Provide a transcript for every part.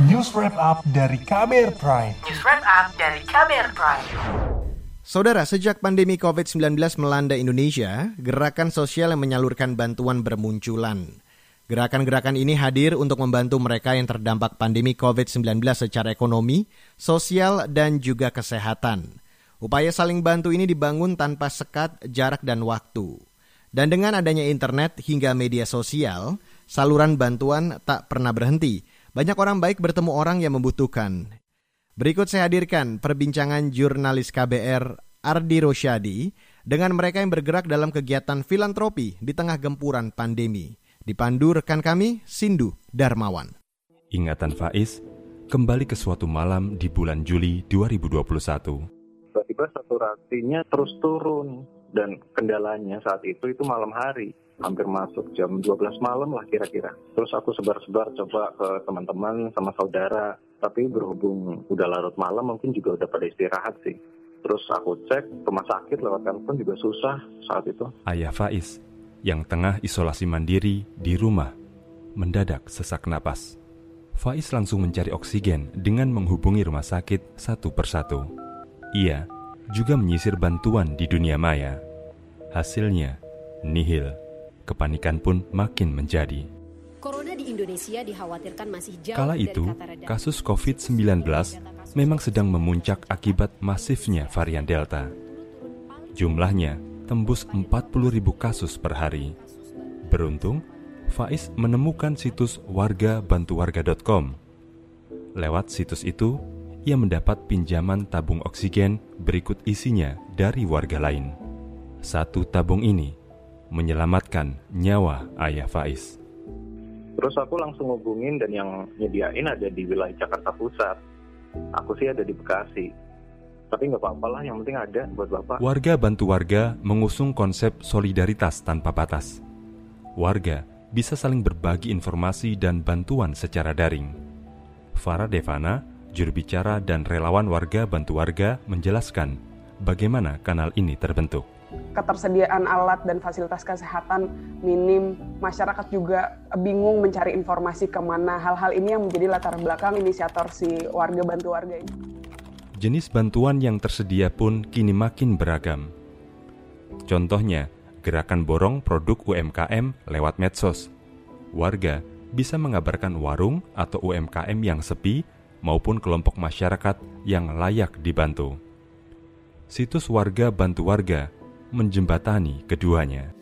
News Wrap Up dari KBR Prime. News Wrap Up dari KBR Prime. Saudara, sejak pandemi COVID-19 melanda Indonesia, gerakan sosial yang menyalurkan bantuan bermunculan. Gerakan-gerakan ini hadir untuk membantu mereka yang terdampak pandemi COVID-19 secara ekonomi, sosial, dan juga kesehatan. Upaya saling bantu ini dibangun tanpa sekat, jarak, dan waktu. Dan dengan adanya internet hingga media sosial, saluran bantuan tak pernah berhenti banyak orang baik bertemu orang yang membutuhkan. Berikut saya hadirkan perbincangan jurnalis KBR Ardi Rosyadi dengan mereka yang bergerak dalam kegiatan filantropi di tengah gempuran pandemi. Dipandu rekan kami, Sindu Darmawan. Ingatan Faiz kembali ke suatu malam di bulan Juli 2021. Tiba-tiba saturasinya terus turun dan kendalanya saat itu itu malam hari hampir masuk jam 12 malam lah kira-kira. Terus aku sebar-sebar coba ke teman-teman sama saudara. Tapi berhubung udah larut malam mungkin juga udah pada istirahat sih. Terus aku cek rumah sakit lewat telepon juga susah saat itu. Ayah Faiz yang tengah isolasi mandiri di rumah mendadak sesak napas. Faiz langsung mencari oksigen dengan menghubungi rumah sakit satu persatu. Ia juga menyisir bantuan di dunia maya. Hasilnya nihil kepanikan pun makin menjadi. Corona di Indonesia dikhawatirkan masih jauh Kala itu, kasus COVID-19 memang sedang memuncak akibat masifnya varian Delta. Jumlahnya tembus 40 ribu kasus per hari. Beruntung, Faiz menemukan situs wargabantuwarga.com. Lewat situs itu, ia mendapat pinjaman tabung oksigen berikut isinya dari warga lain. Satu tabung ini menyelamatkan nyawa ayah Faiz. Terus aku langsung hubungin dan yang nyediain ada di wilayah Jakarta Pusat. Aku sih ada di Bekasi. Tapi nggak apa-apa lah, yang penting ada buat Bapak. Warga Bantu Warga mengusung konsep solidaritas tanpa batas. Warga bisa saling berbagi informasi dan bantuan secara daring. Farah Devana, juru bicara dan relawan warga Bantu Warga menjelaskan bagaimana kanal ini terbentuk ketersediaan alat dan fasilitas kesehatan minim, masyarakat juga bingung mencari informasi ke mana. Hal-hal ini yang menjadi latar belakang inisiator si warga bantu warga ini. Jenis bantuan yang tersedia pun kini makin beragam. Contohnya, gerakan borong produk UMKM lewat medsos. Warga bisa mengabarkan warung atau UMKM yang sepi maupun kelompok masyarakat yang layak dibantu. Situs warga bantu warga menjembatani keduanya.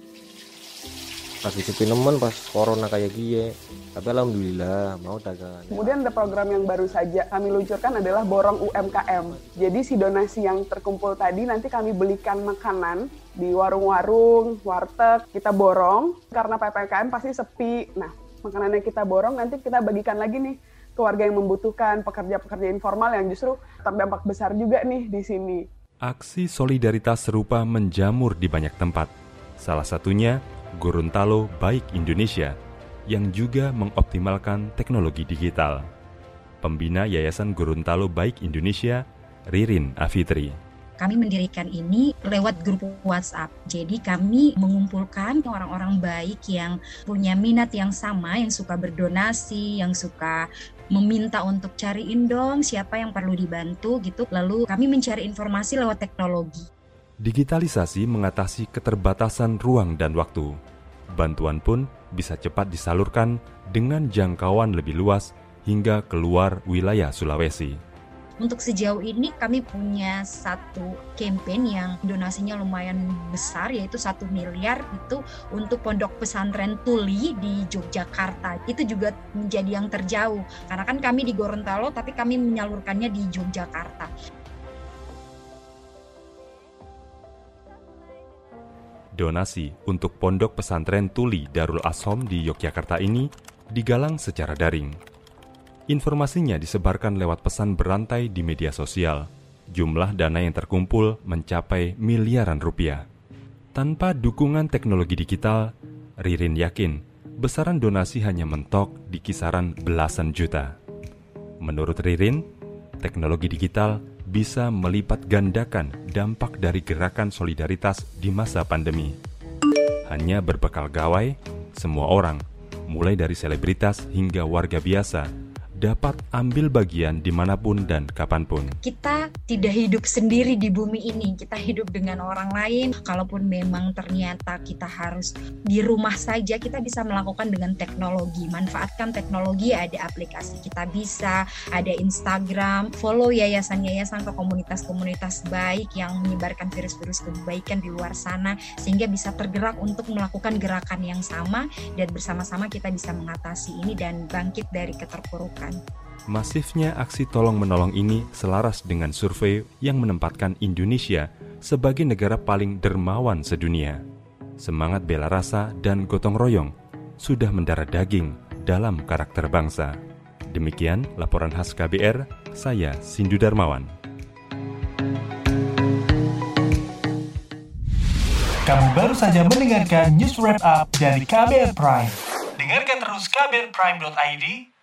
Masih sepi nemen pas corona kayak gini, tapi alhamdulillah mau dagangan. Kemudian ada program yang baru saja kami luncurkan adalah borong UMKM. Jadi si donasi yang terkumpul tadi nanti kami belikan makanan di warung-warung, warteg, kita borong karena PPKM pasti sepi. Nah, makanannya kita borong nanti kita bagikan lagi nih ke warga yang membutuhkan, pekerja-pekerja informal yang justru terdampak besar juga nih di sini. Aksi solidaritas serupa menjamur di banyak tempat. Salah satunya Gorontalo Baik Indonesia yang juga mengoptimalkan teknologi digital. Pembina Yayasan Gorontalo Baik Indonesia, Ririn Afitri kami mendirikan ini lewat grup WhatsApp. Jadi kami mengumpulkan orang-orang baik yang punya minat yang sama, yang suka berdonasi, yang suka meminta untuk cariin dong siapa yang perlu dibantu gitu. Lalu kami mencari informasi lewat teknologi. Digitalisasi mengatasi keterbatasan ruang dan waktu. Bantuan pun bisa cepat disalurkan dengan jangkauan lebih luas hingga keluar wilayah Sulawesi. Untuk sejauh ini kami punya satu campaign yang donasinya lumayan besar yaitu satu miliar itu untuk pondok pesantren Tuli di Yogyakarta. Itu juga menjadi yang terjauh karena kan kami di Gorontalo tapi kami menyalurkannya di Yogyakarta. Donasi untuk pondok pesantren Tuli Darul Asom di Yogyakarta ini digalang secara daring Informasinya disebarkan lewat pesan berantai di media sosial. Jumlah dana yang terkumpul mencapai miliaran rupiah. Tanpa dukungan teknologi digital, Ririn yakin besaran donasi hanya mentok di kisaran belasan juta. Menurut Ririn, teknologi digital bisa melipat gandakan dampak dari gerakan solidaritas di masa pandemi. Hanya berbekal gawai, semua orang, mulai dari selebritas hingga warga biasa, dapat ambil bagian di mana pun dan kapan pun. Kita tidak hidup sendiri di bumi ini, kita hidup dengan orang lain. Kalaupun memang ternyata kita harus di rumah saja, kita bisa melakukan dengan teknologi. Manfaatkan teknologi, ada aplikasi kita bisa, ada Instagram, follow yayasan-yayasan atau komunitas-komunitas baik yang menyebarkan virus-virus kebaikan di luar sana, sehingga bisa tergerak untuk melakukan gerakan yang sama dan bersama-sama kita bisa mengatasi ini dan bangkit dari keterpurukan. Masifnya aksi tolong-menolong ini selaras dengan survei yang menempatkan Indonesia sebagai negara paling dermawan sedunia. Semangat bela rasa dan gotong royong sudah mendarah daging dalam karakter bangsa. Demikian laporan khas KBR, saya Sindu Darmawan. Kamu baru saja mendengarkan news wrap up dari KBR Prime. Dengarkan terus kbrprime.id,